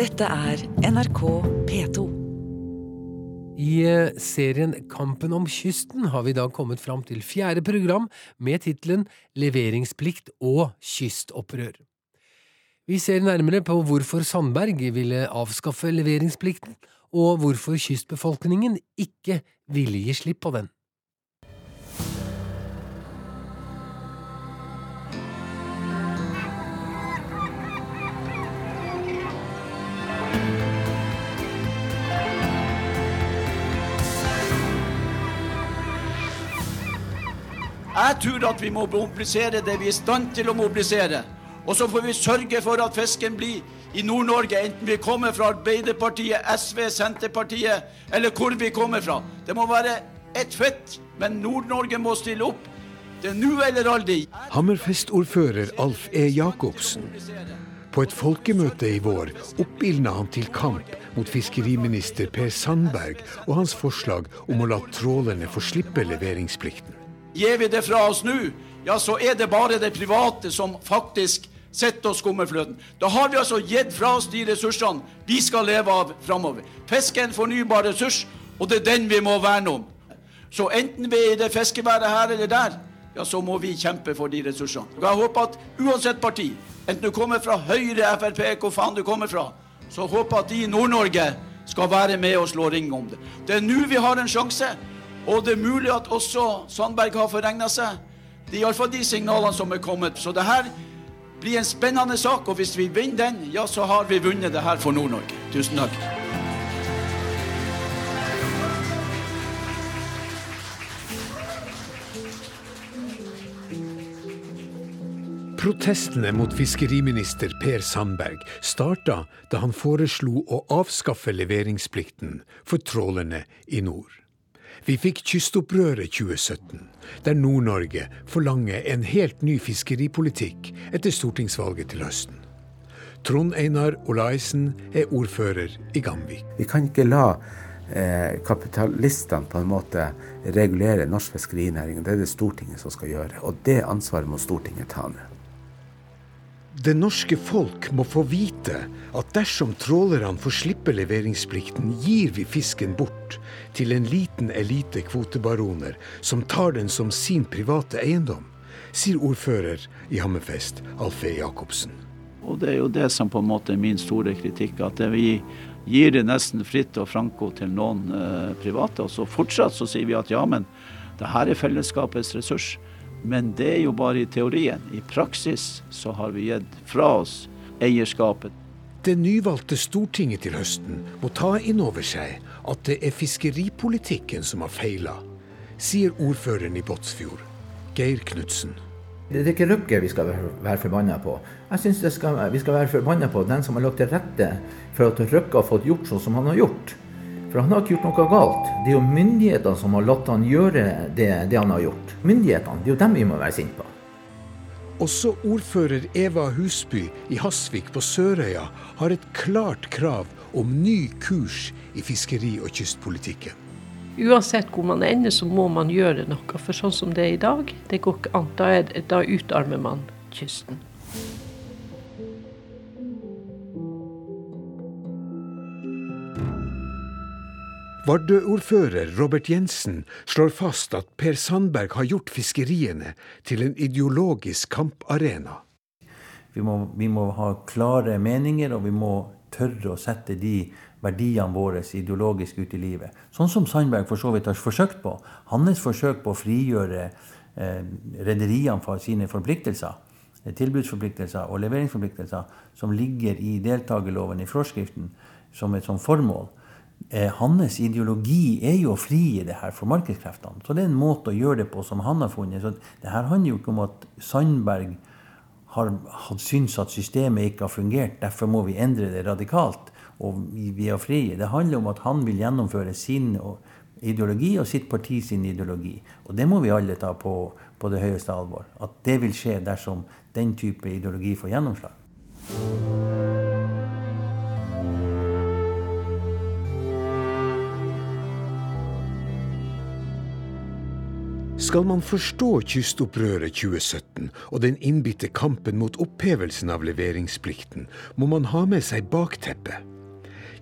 Dette er NRK P2. I eh, serien Kampen om kysten har vi i dag kommet fram til fjerde program med tittelen Leveringsplikt og kystopprør. Vi ser nærmere på hvorfor Sandberg ville avskaffe leveringsplikten, og hvorfor kystbefolkningen ikke ville gi slipp på den. Jeg tror at vi må mobilisere det vi er i stand til å mobilisere. Og så får vi sørge for at fisken blir i Nord-Norge, enten vi kommer fra Arbeiderpartiet, SV, Senterpartiet eller hvor vi kommer fra. Det må være ett fett, men Nord-Norge må stille opp. Det er nå eller aldri. Hammerfest-ordfører Alf E. Jacobsen. På et folkemøte i vår oppildna han til kamp mot fiskeriminister Per Sandberg og hans forslag om å la trålerne få slippe leveringsplikten. Gir vi det fra oss nå, ja, så er det bare det private som faktisk sitter og skummer fløten. Da har vi altså gitt fra oss de ressursene vi skal leve av framover. Fisk er en fornybar ressurs, og det er den vi må verne om. Så enten vi er i det fiskeværet her eller der, ja, så må vi kjempe for de ressursene. Og jeg håper at uansett parti, enten du kommer fra Høyre, Frp, hvor faen du kommer fra, så håper at de i Nord-Norge skal være med og slå ring om det. Det er nå vi har en sjanse. Og det er mulig at også Sandberg har forregna seg. Det er iallfall de signalene som er kommet. Så det her blir en spennende sak, og hvis vi vinner den, ja, så har vi vunnet det her for Nord-Norge. Tusen takk. Protestene mot fiskeriminister Per Sandberg starta da han foreslo å avskaffe leveringsplikten for trålerne i nord. Vi fikk kystopprøret 2017, der Nord-Norge forlanger en helt ny fiskeripolitikk etter stortingsvalget til høsten. Trond Einar Olaisen er ordfører i Gamvik. Vi kan ikke la eh, kapitalistene på en måte regulere norsk fiskerinæring. Det er det Stortinget som skal gjøre. Og det ansvaret må Stortinget ta nå. Det norske folk må få vite at dersom trålerne får slippe leveringsplikten, gir vi fisken bort til en liten elite kvotebaroner som tar den som sin private eiendom, sier ordfører i Hammerfest, Alfe Jacobsen. Og det er jo det som på en måte er min store kritikk, at vi gir det nesten fritt og franco til noen eh, private. Og så fortsatt så sier vi at ja, men det her er fellesskapets ressurs. Men det er jo bare i teorien. I praksis så har vi gitt fra oss eierskapet. Det nyvalgte Stortinget til høsten må ta inn over seg at det er fiskeripolitikken som har feila, sier ordføreren i Båtsfjord, Geir Knutsen. Det er ikke Røkke vi skal være forbanna på. Jeg syns vi skal være forbanna på den som har lagt til rette for at Røkke har fått gjort sånn som han har gjort. For han har ikke gjort noe galt. Det er jo myndighetene som har latt han gjøre det, det han har gjort. Myndighetene, det er jo dem vi må være sinte på. Også ordfører Eva Husby i Hasvik på Sørøya har et klart krav om ny kurs i fiskeri- og kystpolitikken. Uansett hvor man ender, så må man gjøre noe. For sånn som det er i dag, det går ikke an. Da, er, da utarmer man kysten. Vardø-ordfører Robert Jensen slår fast at Per Sandberg har gjort fiskeriene til en ideologisk kamparena. Vi må, vi må ha klare meninger, og vi må tørre å sette de verdiene våre ideologisk ut i livet. Sånn som Sandberg for så vidt har forsøkt på. Hans forsøk på å frigjøre eh, rederiene fra sine forpliktelser, eh, tilbudsforpliktelser og leveringsforpliktelser, som ligger i deltakerloven i forskriften som et sånt formål eh, hans ideologi er jo å frie det her for markedskreftene. Så det er en måte å gjøre det på som han har funnet. Så det her handler jo ikke om at Sandberg har, har syntes at systemet ikke har fungert. Derfor må vi endre det radikalt. Og vi, vi er frie. Det handler om at han vil gjennomføre sin ideologi og sitt parti sin ideologi. Og det må vi alle ta på, på det høyeste alvor. At det vil skje dersom den type ideologi får gjennomslag. Skal man forstå kystopprøret 2017 og den innbitte kampen mot opphevelsen av leveringsplikten, må man ha med seg bakteppet.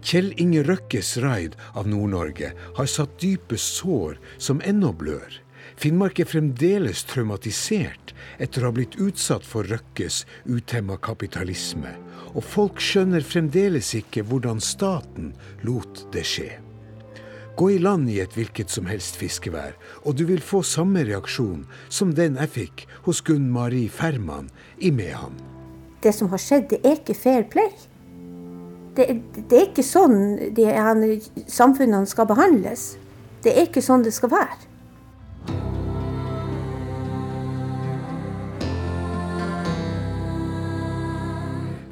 Kjell Inge Røkkes raid av Nord-Norge har satt dype sår som ennå blør. Finnmark er fremdeles traumatisert etter å ha blitt utsatt for Røkkes utemma kapitalisme, og folk skjønner fremdeles ikke hvordan staten lot det skje. Gå i land i et hvilket som helst fiskevær, og du vil få samme reaksjon som den jeg fikk hos Gunn Marie Ferman i Mehamn. Det som har skjedd, det er ikke fair play. Det, det er ikke sånn de, han, samfunnene skal behandles. Det er ikke sånn det skal være.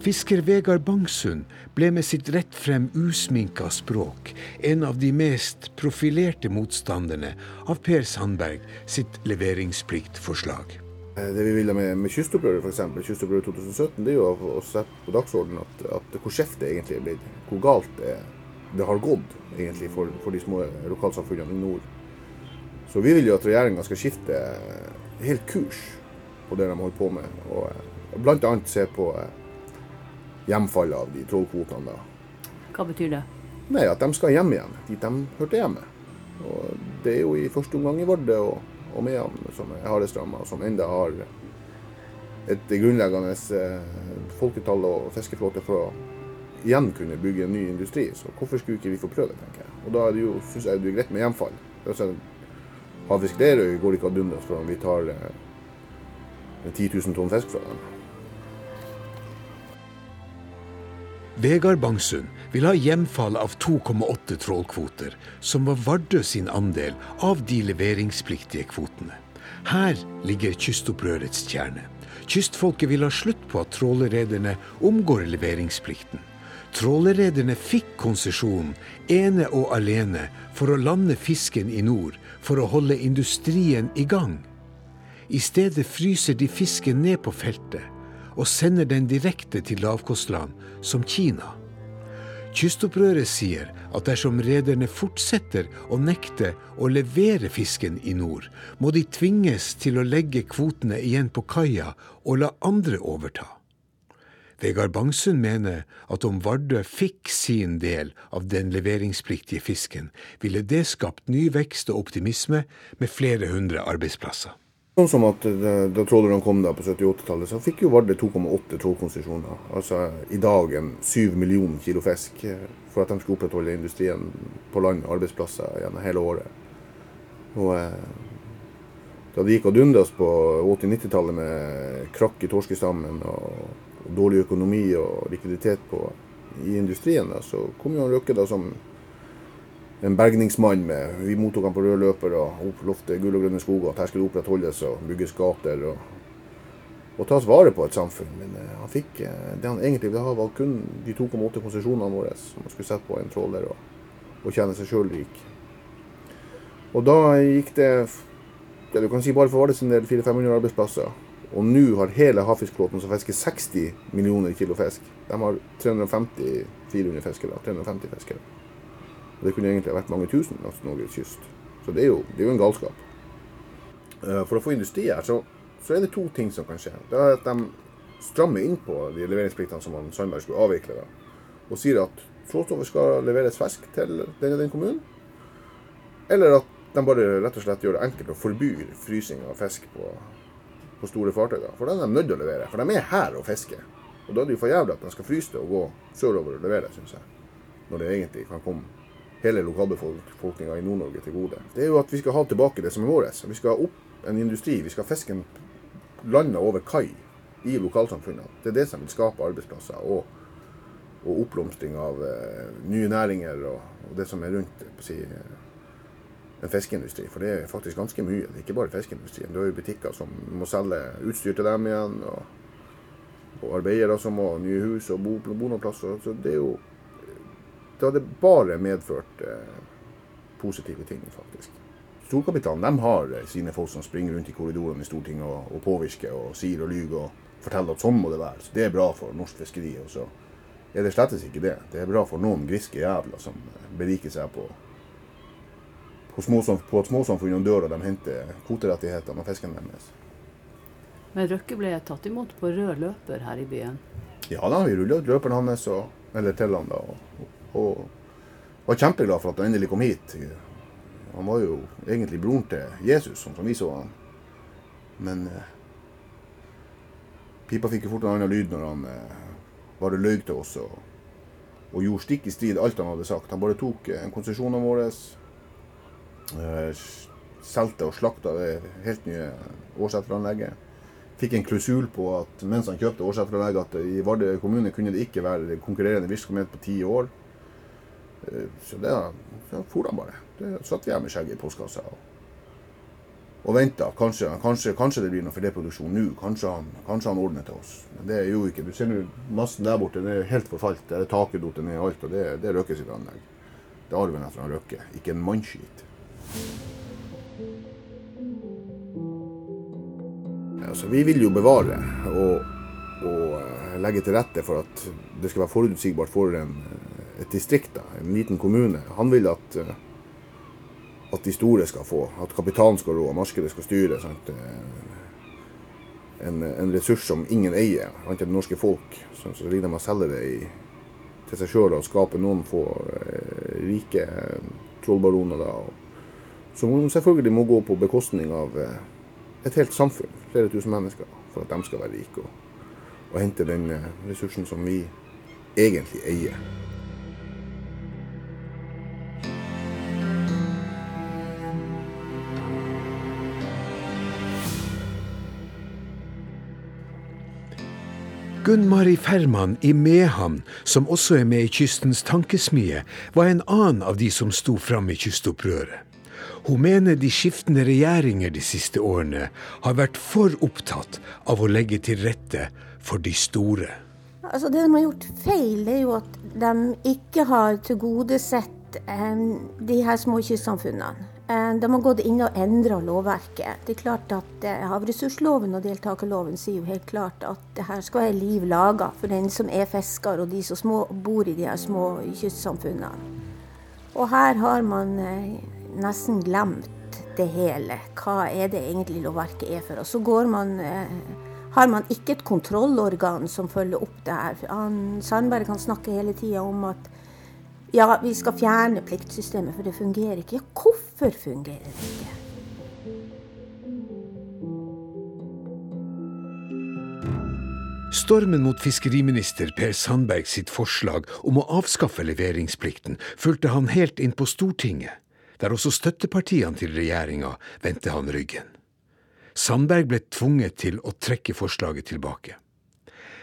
Fisker Vegard Bangsund ble med sitt rett frem usminka språk en av de mest profilerte motstanderne av Per Sandberg sitt leveringspliktforslag. Eh, det vi ville med, med kystopprøret, f.eks., kystopprøret 2017, det er jo å, sette på dagsordenen at, at hvor skjevt det egentlig er blitt. Hvor galt det, det har gått egentlig for, for, de små lokalsamfunnene i nord. Så vi vil jo at regjeringa skal skifte helt kurs på det de holder på med. Og, og bl.a. se på hjemfallet av de trollkvotene. Hva betyr det? Nei, At de skal hjem igjen, dit de hørte hjemme. Og Det er jo i første omgang i Vardø og, og Mehamn som er hardestramma, som enda har et grunnleggende eh, folketall og fiskeflåte for å igjen kunne bygge en ny industri. Så hvorfor skulle ikke vi få prøve det, tenker jeg. Og da er det jo, syns jeg det er greit med hjemfall. Altså, Havfisk Lerøy går ikke ad undas for om vi tar eh, 10 000 tonn fisk fra dem. Vegard Bangsund vil ha hjemfall av 2,8 trålkvoter, som var Vardø sin andel av de leveringspliktige kvotene. Her ligger kystopprørets kjerne. Kystfolket vil ha slutt på at trålerrederne omgår leveringsplikten. Trålerrederne fikk konsesjonen ene og alene for å lande fisken i nord, for å holde industrien i gang. I stedet fryser de fisken ned på feltet og sender den direkte til lavkostland som Kina. Kystopprøret sier at dersom rederne fortsetter å nekte å levere fisken i nord, må de tvinges til å legge kvotene igjen på kaia og la andre overta. Vegard Bangsund mener at om Vardø fikk sin del av den leveringspliktige fisken, ville det skapt ny vekst og optimisme med flere hundre arbeidsplasser. Sånn som at eh, Da trålerne kom da på 70-80-tallet, så fikk jo Vardø 2,8 trålkonsesjoner. Altså i dag en 7 millioner kilo fisk eh, for at de skulle opprettholde industrien på land, og arbeidsplasser gjennom hele året. Og eh, Da det gikk ad undas på 80-90-tallet med krakk i torskestammen og dårlig økonomi og likviditet på, i industrien, da, så kom jo Røkke da som en bergningsmann med Vi mottok han på rød løper og lovte gull og grønne skoger. At her skulle opprettholdes og bygges gater og, og tas vare på et samfunn. Men uh, han fikk uh, det han egentlig ville ha, var kun de 2,8 konsesjonene våre som han skulle sette på en tråler og, og tjene seg sjøl rik. Og da gikk det ja, du kan si bare for Vardø sin del 400-500 arbeidsplasser. Og nå har hele havfiskflåten som fisker 60 millioner kilo fisk, de har 350-400 fiskere. 350 fiskere. Og det kunne egentlig vært mange tusen langs Norges kyst. Så det er jo, det er jo en galskap. Eh, for å få industri her, så, så, er det to ting som kan skje. Det er at de strammer inn på de leveringspliktene som man Sandberg skulle avvikle. Da, og sier at trådstoffet skal leveres fersk til den og den kommunen. Eller at de bare rett og slett gjør det enkelt og forbyr frysing av fisk på, på store fartøy. Da. For den er de nødt til å levere. For de er her og fisker. Og da er det jo for jævlig at de skal fryse det og gå sørover og levere, syns jeg. Når det egentlig kan komme hele lokalbefolkninga i Nord-Norge til gode. Det er jo at vi skal ha tilbake det som er vårt. Vi skal ha opp en industri. Vi skal ha fisken landa over kai i lokalsamfunnene. Det er det som vil skape arbeidsplasser og, og oppblomstring av uh, nye næringer og, og, det som er rundt si, en fiskeindustri. For det er faktisk ganske mye. Det er ikke bare fiskeindustrien. Du har jo butikker som må selge utstyr til dem igjen. og og arbeidere som må nye hus og bo, bonoplasser. Så det er jo det hadde bare medført eh, positive ting, faktisk. Storkapitalen de har eh, sine folk som springer rundt i korridorene i Stortinget og, og påvirker og sier og lyver og forteller at sånn må det være. Så Det er bra for norsk fiskeri. Og så er det slettes ikke det. Det er bra for noen griske jævler som beriker seg på, på, på at småsamfunnene dør og de henter kvoterettighetene og fisken deres. Men Røkke ble tatt imot på rød løper her i byen? Ja da, vi rulla ut løperen hans og, eller til han da. Og, og var kjempeglad for at han endelig kom hit. Han var jo egentlig broren til Jesus, sånn som vi så han. Men eh, pipa fikk jo fort en annen lyd når han eh, bare løy til oss og, og, gjorde stikk i strid alt han hadde sagt. Han bare tok eh, konsesjonene våre, eh, solgte og slakta det helt nye årsetteranlegget. Fikk en klusul på at mens han kjøpte årsetteranlegget, at i Vardø kommune kunne det ikke være konkurrerende virksomhet på ti år. Eh, så det så for han bare. Det satt vi her med skjegget i postkassa. Og, og venta. Kanskje, kanskje, kanskje, det blir noe filetproduksjon nå. Kanskje han, kanskje han ordner til oss. Men det jo ikke. Du ser nå massen der borte, den er helt forfalt. Det er taket datt ned alt, og det, det er Røkke sitt anlegg. Det er arven etter han Røkke, ikke en mannskit. Altså, vi vil jo bevare og, og eh, legge til rette for at det skal være forutsigbart for en, et distrikt, en liten kommune. Han vil at eh, at de store skal få. At kapitalen skal rå, markedet skal styre. En, en, ressurs som ingen eier, annet enn det norske folk. Så, så ligger de og selger det i, til seg sjøl og skaper noen få eh, rike trollbaroner. Da, som selvfølgelig må gå på bekostning av eh, et helt samfunn, flere tusen mennesker, for at de skal være rike og, og hente den eh, ressursen som vi egentlig eier. Gunn-Mari Ferman i Mehamn, som også er med i Kystens tankesmie, var en annen av de som sto fram i kystopprøret. Hun mener de skiftende regjeringer de siste årene har vært for opptatt av å legge til rette for de store. Altså Det de har gjort feil, er jo at de ikke har tilgodesett eh, de her små kystsamfunnene. Eh, de har gått inn og endra lovverket. Det er klart at eh, Havressursloven og deltakerloven sier jo helt klart at det her skal være liv laga for den som er fisker og de som små, bor i de her små kystsamfunnene. Og her har man eh, nesten glemt det hele. Hva er det egentlig lovverket er for? Og så går man har man ikke et kontrollorgan som følger opp det her. Sandberg kan snakke hele tida om at ja, vi skal fjerne pliktsystemet, for det fungerer ikke. Ja, hvorfor fungerer det ikke? Stormen mot fiskeriminister Per Sandberg sitt forslag om å avskaffe leveringsplikten fulgte han helt inn på Stortinget, der også støttepartiene til regjeringa vendte han ryggen. Sandberg ble tvunget til å trekke forslaget tilbake.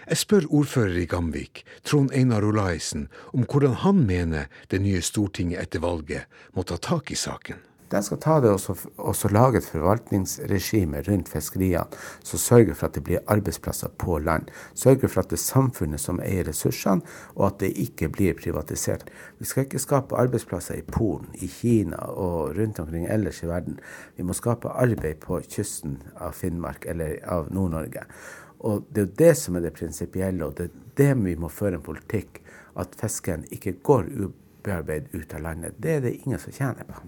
Jeg spør ordfører i Gamvik, Trond Einar Olaisen, om hvordan han mener det nye Stortinget etter valget må ta tak i saken. De skal ta det og lage et forvaltningsregime rundt fiskeriene som sørger for at det blir arbeidsplasser på land. Sørger for at det er samfunnet som eier ressursene, og at det ikke blir privatisert. Vi skal ikke skape arbeidsplasser i Polen, i Kina og rundt omkring ellers i verden. Vi må skape arbeid på kysten av Finnmark eller av Nord-Norge. Og Det er jo det som er det prinsipielle, og det er det vi må føre en politikk. At fisken ikke går ubearbeidet ut av landet. Det er det ingen som tjener på.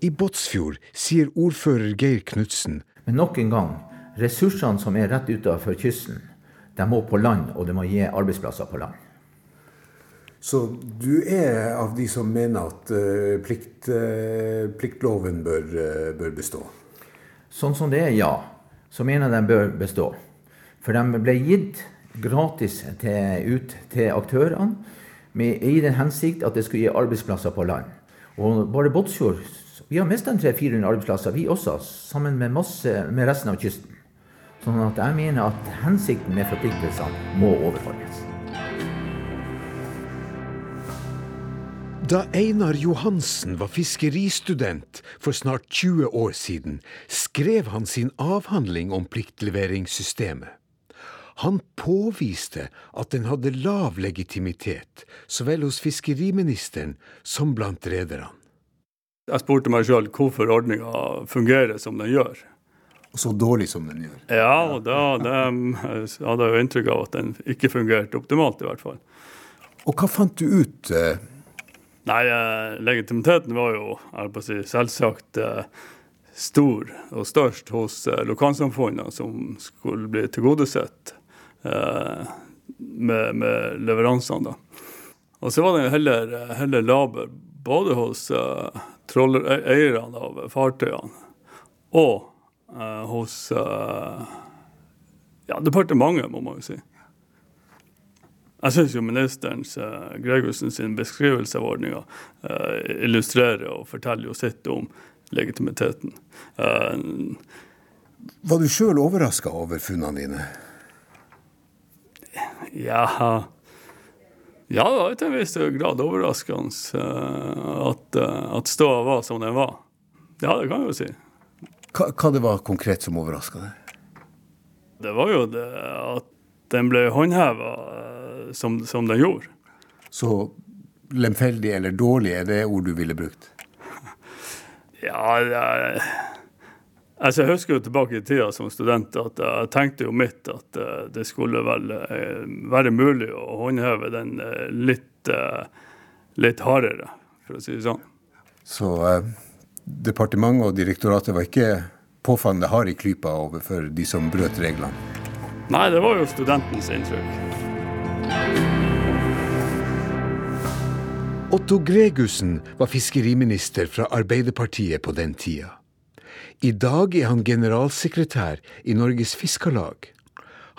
I Båtsfjord sier ordfører Geir Knutsen Men nok en gang, ressursene som er rett utenfor kysten, de må på land, og det må gi arbeidsplasser på land. Så du er av de som mener at uh, plikt, uh, pliktloven bør, uh, bør bestå? Sånn som det er, ja. Så mener jeg den bør bestå. For de ble gitt gratis til, ut til aktørene med, i den hensikt at det skulle gi arbeidsplasser på land. Og bare Båtsfjord Vi har mista 300-400 arbeidsplasser, vi også, sammen med, masse, med resten av kysten. Sånn at jeg mener at hensikten med forpliktelsene må overholdes. Da Einar Johansen var fiskeristudent for snart 20 år siden, skrev han sin avhandling om pliktleveringssystemet. Han påviste at den hadde lav legitimitet, så vel hos fiskeriministeren som blant rederne. Jeg spurte meg sjøl hvorfor ordninga fungerer som den gjør. Og så dårlig som den gjør? Ja, og da det, jeg hadde jeg jo inntrykk av at den ikke fungerte optimalt, i hvert fall. Og hva fant du ut? Eh? Nei, eh, legitimiteten var jo på å si, selvsagt eh, stor og størst hos eh, lokalsamfunnene som skulle bli tilgodesett med, med, leveransene. da. Og så var det heller, heller laber både hos uh, eierne av fartøyene og uh, hos uh, ja, departementet, må man jo si. Jeg syns jo ministerens uh, Gregussen sin beskrivelse av ordninga uh, illustrerer og forteller jo sitt om legitimiteten. Var du sjøl overraska over funnene dine? Ja Ja, det var til en viss grad overraskende at, at ståa var som den var. Ja, det kan jeg jo si. Hva, hva det var konkret som overraska deg? Det var jo det at den ble håndheva som, som den gjorde. Så lemfeldig eller dårlig, er det ord du ville brukt? ja, jeg, altså jeg husker jo tilbake i tida som student at jeg tenkte jo mitt at eh, det skulle vel eh, være mulig å håndheve den eh, litt, litt hardere, for å si det sånn. Så eh, departementet og direktoratet var ikke påfallende hard i klypa overfor de som brøt reglene? Nei, det var jo studentens inntrykk. Otto Gregussen var fiskeriminister fra Arbeiderpartiet på den tida. I dag er han generalsekretær i Norges Fiskarlag.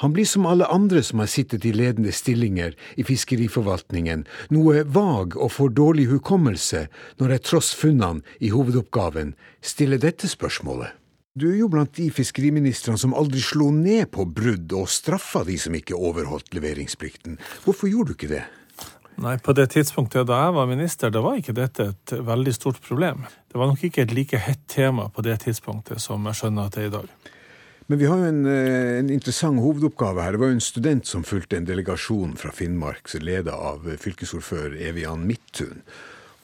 Han blir som alle andre som har sittet i ledende stillinger i fiskeriforvaltningen, noe vag og får dårlig hukommelse når jeg tross funnene i hovedoppgaven stiller dette spørsmålet. Du er jo blant de fiskeriministrene som aldri slo ned på brudd og straffa de som ikke overholdt leveringsplikten. Hvorfor gjorde du ikke det? Nei, På det tidspunktet da jeg var minister, da var ikke dette et veldig stort problem. Det var nok ikke et like hett tema på det tidspunktet som jeg skjønner at det er i dag. Men vi har jo en, eh, en, interessant hovedoppgave her. Det var jo en student som fulgte en delegasjon fra Finnmark, leda av fylkesordfører Evian Midthun.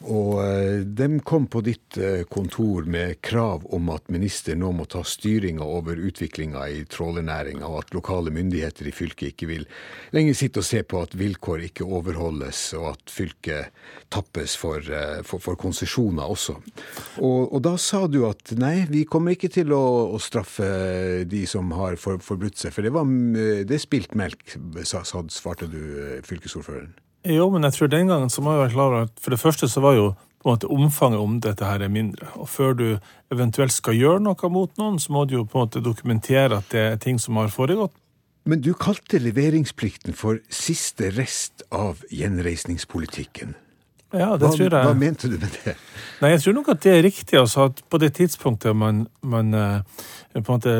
Og eh, de kom på ditt eh, kontor med krav om at ministeren nå må ta styringa over utviklinga i trålernæringa, og at lokale myndigheter i fylket ikke vil lenger sitte og se på at vilkår ikke overholdes, og at fylket tappes for, eh, for, for konsesjoner også. Og, og, da sa du at nei, vi kommer ikke til å, å straffe de som har for, forbrutt seg, for det, var, det er spilt melk, sa, svarte du fylkesordføreren. Jo, men jeg tror den gangen så må jeg være klar over at for det første så var jo på en måte omfanget om dette her er mindre. Og før du eventuelt skal gjøre noe mot noen, så må du jo på en måte dokumentere at det er ting som har foregått. Men du kalte leveringsplikten for siste rest av gjenreisningspolitikken. Ja, det hva, tror jeg. Hva mente du med det? Nei, Jeg tror nok at det er riktig. altså at På det tidspunktet man, man eh, på en måte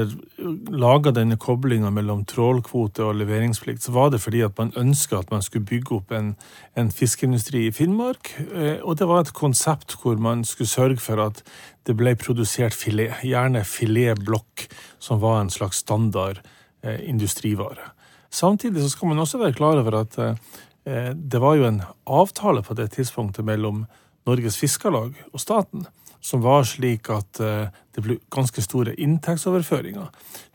laga denne koblinga mellom trålkvote og leveringsplikt, så var det fordi at man ønska at man skulle bygge opp en, en fiskeindustri i Finnmark. Eh, og det var et konsept hvor man skulle sørge for at det ble produsert filet, gjerne filetblokk, som var en slags standard eh, industrivare. Samtidig så skal man også være klar over at det var jo en avtale på det tidspunktet mellom Norges Fiskarlag og staten som var slik at eh, det ble ganske store inntektsoverføringer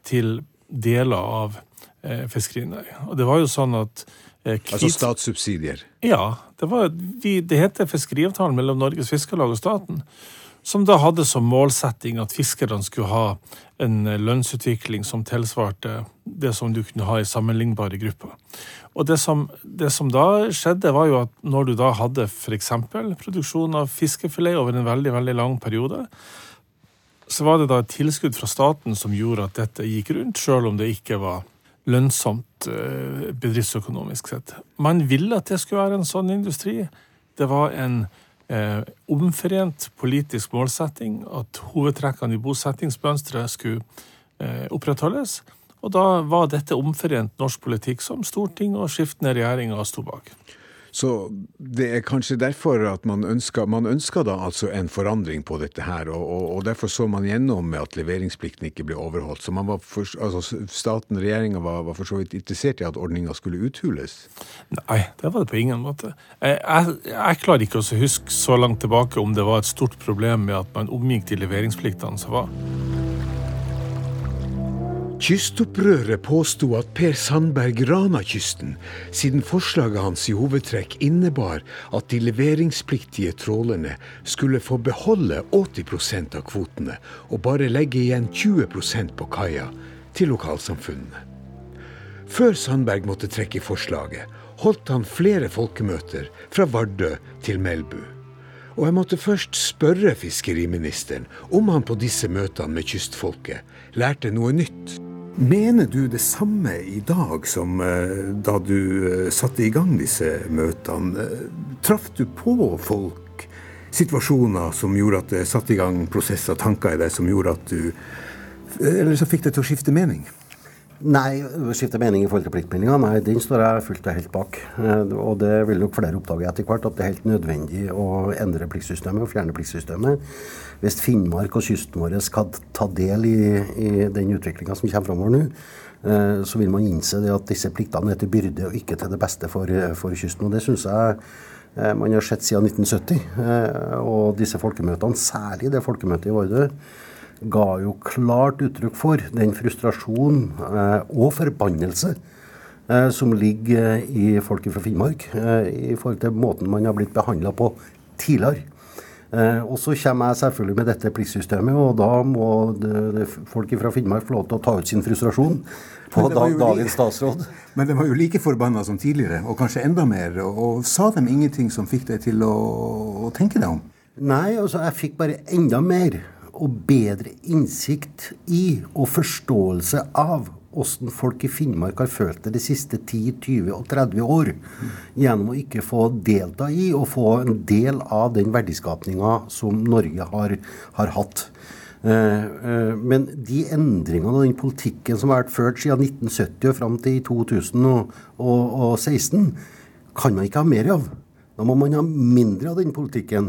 til deler av eh, fiskerinæringa. Og det var jo sånn at Altså statssubsidier? Ja. Det, var, det heter fiskeriavtalen mellom Norges Fiskarlag og staten som da hadde som målsetting at fiskerne skulle ha en lønnsutvikling som tilsvarte det som du kunne ha i sammenlignbare grupper. Og det som, det som da skjedde, var jo at når du da hadde f.eks. produksjon av fiskefilet over en veldig, veldig lang periode, så var det da et tilskudd fra staten som gjorde at dette gikk rundt, sjøl om det ikke var lønnsomt eh, bedriftsøkonomisk sett. Man ville at det skulle være en sånn industri. Det var en eh, omforent politisk målsetting at hovedtrekkene i bosettingsmønsteret skulle eh, opprettholdes. Og da var dette omforent norsk politikk som storting og skiftende regjeringer sto bak. Så det er kanskje derfor at man ønsker, man ønsker da altså en forandring på dette her, og, og, og, derfor så man gjennom med at leveringsplikten ikke ble overholdt. Så for, altså staten, regjeringa, var, var, for så vidt interessert i at ordninga skulle uthules? Nei, det var det på ingen måte. Jeg, jeg, jeg klarer ikke å huske så langt tilbake om det var et stort problem med at man omgikk de leveringspliktene som var. Kystopprøret påsto at Per Sandberg rana kysten, siden forslaget hans i hovedtrekk innebar at de leveringspliktige trålerne skulle få beholde 80% av kvotene og bare legge igjen 20% på kaia til lokalsamfunnene. Før Sandberg måtte trekke forslaget, holdt han flere folkemøter fra Vardø til Melbu. Og jeg måtte først spørre fiskeriministeren om han på disse møtene med kystfolket lærte noe nytt. Mener du det samme i dag som uh, da du uh, satte i gang disse møtene? Uh, traff du på folk, situasjoner som gjorde at det satte i gang prosesser, tanker i deg som gjorde at du Eller som fikk deg til å skifte mening? Nei, skifte mening i forhold til pliktmeldinga, nei, den står jeg fullt og helt bak. Og det vil nok flere oppdage etter hvert, at det er helt nødvendig å endre pliktsystemet og fjerne pliktsystemet hvis Finnmark og kysten vår skal ta del i, i den utviklinga som kommer framover nå, eh, så vil man innse at disse pliktene er til byrde og ikke til det beste for, for kysten. Og Det syns jeg eh, man har sett siden 1970. Eh, og disse folkemøtene, særlig det folkemøtet i Vardø, ga jo klart uttrykk for den frustrasjon og forbannelse som ligger i folket fra Finnmark i forhold til måten man har blitt behandla på tidligere. Eh, og så kommer jeg selvfølgelig med dette pliktsystemet, og da må folk fra Finnmark få lov til å ta ut sin frustrasjon på da, dagens statsråd. Men de var jo like forbanna som tidligere, og kanskje enda mer. Og, og sa de ingenting som fikk deg til å, å tenke deg om? Nei, altså jeg fikk bare enda mer og bedre innsikt i og forståelse av hvordan folk i Finnmark har følt det de siste 10, 20 og 30 år. Gjennom å ikke få delta i og få en del av den verdiskapninga som Norge har, har hatt. Eh, eh, men de endringene og den politikken som har vært ført siden 1970 og fram til 2016, kan man ikke ha mer av. Da må man ha mindre av den politikken.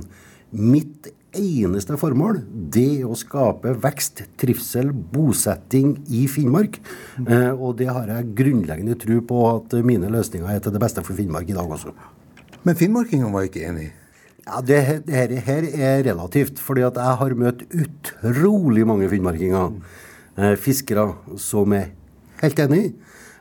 Mitt eneste formål det er å skape vekst, trivsel, bosetting i Finnmark. Eh, og det har jeg grunnleggende tro på at mine løsninger er til det beste for Finnmark i dag også. Men finnmarkingene var ikke enig? Ja, det, det her, her, er relativt. fordi at jeg har møtt utrolig mange finnmarkinger. Eh, fiskere som er helt enig.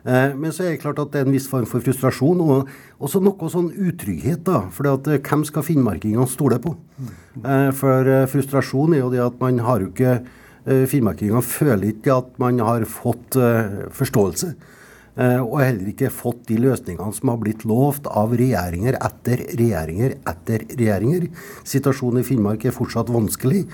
Eh, men så er det klart at det er en viss form for frustrasjon, og også noe sånn utrygghet. da, For hvem skal finnmarkingene stole på? Eh, for frustrasjon er jo det at man har jo ikke Finnmarkingene føler ikke at man har fått forståelse. Og heller ikke fått de løsningene som har blitt lovt av regjeringer etter regjeringer etter regjeringer. Situasjonen i Finnmark er fortsatt vanskelig.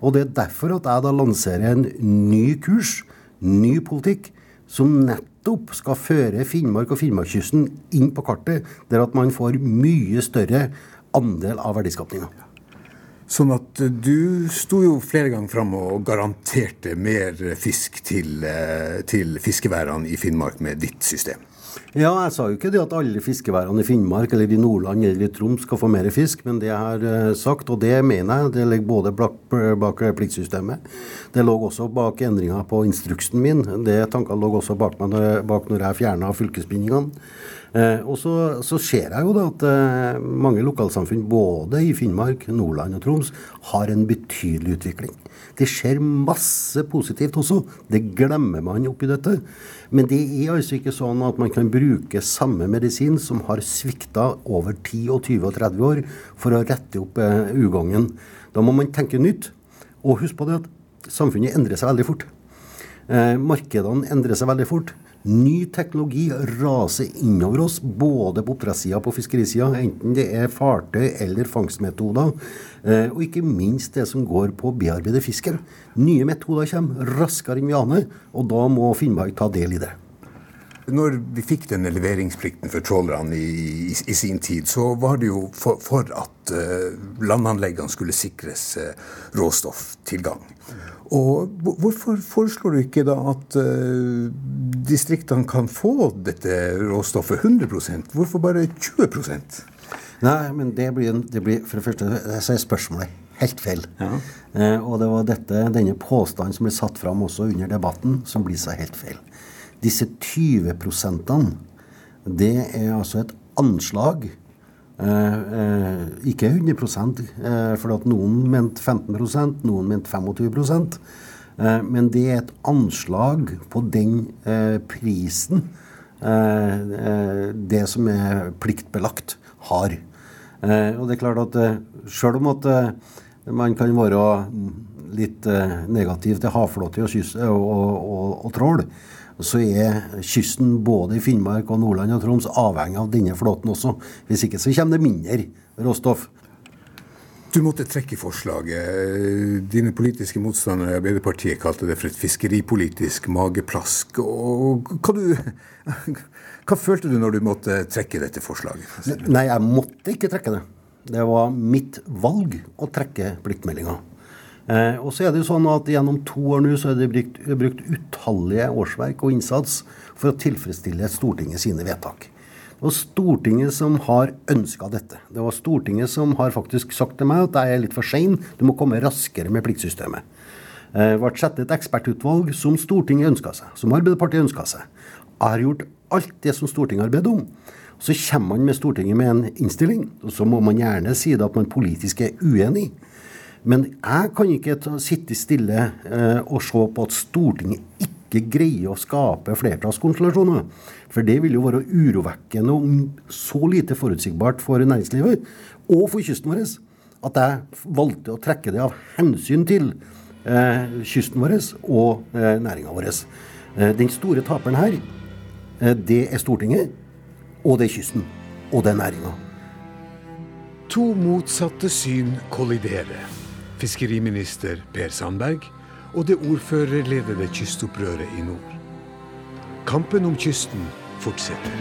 Og det er derfor at jeg da lanserer en ny kurs, ny politikk, som nettopp skal føre Finnmark og Finnmarkskysten inn på kartet, der at man får mye større andel av verdiskapninga. Sånn at du sto jo flere ganger fram og garanterte mer fisk til, eh, til fiskeværene i Finnmark med ditt system. Ja, jeg sa jo ikke det at alle fiskeværene i Finnmark eller i Nordland eller i Troms skal få mer fisk, men det jeg har eh, sagt, og det mener jeg, det ligger både bak, pliktsystemet, det lå også bak endringa på instruksen min, det tankene lå også bak, meg, når jeg fjerna fylkesbindingene. Eh, og så, så, ser jeg jo da at eh, mange lokalsamfunn både i Finnmark, Nordland og Troms har en betydelig utvikling. Det skjer masse positivt også. Det glemmer man oppi dette. Men det er altså ikke sånn at man kan bruke samme medisin som har svikta over 10, og 20 og 30 år, for å rette opp eh, ugangen. Da må man tenke nytt. Og husk på det at samfunnet endrer seg veldig fort. Eh, markedene endrer seg veldig fort. Ny teknologi raser innover oss, både på oppdrettssida og på fiskerisida. Enten det er fartøy eller fangstmetoder. Eh, og ikke minst det som går på å bearbeide fisken. Nye metoder kommer raskere enn vi aner, og da må Finnmark ta del i det. Når vi fikk denne leveringsplikten for trålerne i, i, i, sin tid, så var det jo for, for at uh, landanleggene skulle sikres uh, råstofftilgang. Og Hvorfor foreslår du ikke da at uh, distriktene kan få dette råstoffet 100 Hvorfor bare 20 Nei, men det blir, det blir For det første så er spørsmålet helt feil. Ja. Eh, og det var dette, denne påstanden som ble satt fram også under debatten, som blir så helt feil. Disse 20 prosentene, det er altså et anslag. Eh, eh, ikke 100 eh, for at noen mente 15% noen mente 25 Eh, men det er et anslag på den eh, prisen eh, det som er pliktbelagt, har. Og det er klart at selv om at man kan være litt negativ til havflåte og, og, og, og trål, så er kysten både i Finnmark og Nordland og Troms avhengig av denne flåten også. Hvis ikke så kommer det mindre råstoff. Du måtte trekke forslaget. Dine politiske motstandere i Arbeiderpartiet kalte det for et fiskeripolitisk mageplask. Og hva, du, hva følte du når du måtte trekke dette forslaget? Nei, jeg måtte ikke trekke det. Det var mitt valg å trekke pliktmeldinga. Eh, og så er det jo sånn at Gjennom to år nå så er det brukt, brukt utallige årsverk og innsats for å tilfredsstille Stortinget sine vedtak. Det var Stortinget som har ønska dette. Det var Stortinget som har faktisk sagt til meg at jeg er litt for sein, du må komme raskere med pliktsystemet. Det ble satt et ekspertutvalg som Stortinget ønska seg, som Arbeiderpartiet ønska seg. Jeg har gjort alt det som Stortinget har bedt om. Så kommer man med Stortinget med en innstilling, og så må man gjerne si det at man politisk er uenig. Men jeg kan ikke sitte stille eh, og se på at Stortinget ikke greier å skape flertallskonstellasjoner. For det vil jo være urovekkende og så lite forutsigbart for næringslivet og for kysten vår at jeg valgte å trekke det av hensyn til eh, kysten vår og eh, næringa vår. Eh, den store taperen her, eh, det er Stortinget, og det er kysten. Og det er næringa. To motsatte syn kolliderer. Fiskeriminister Per Sandberg og det ordførerledede kystopprøret i nord. Kampen om kysten fortsetter.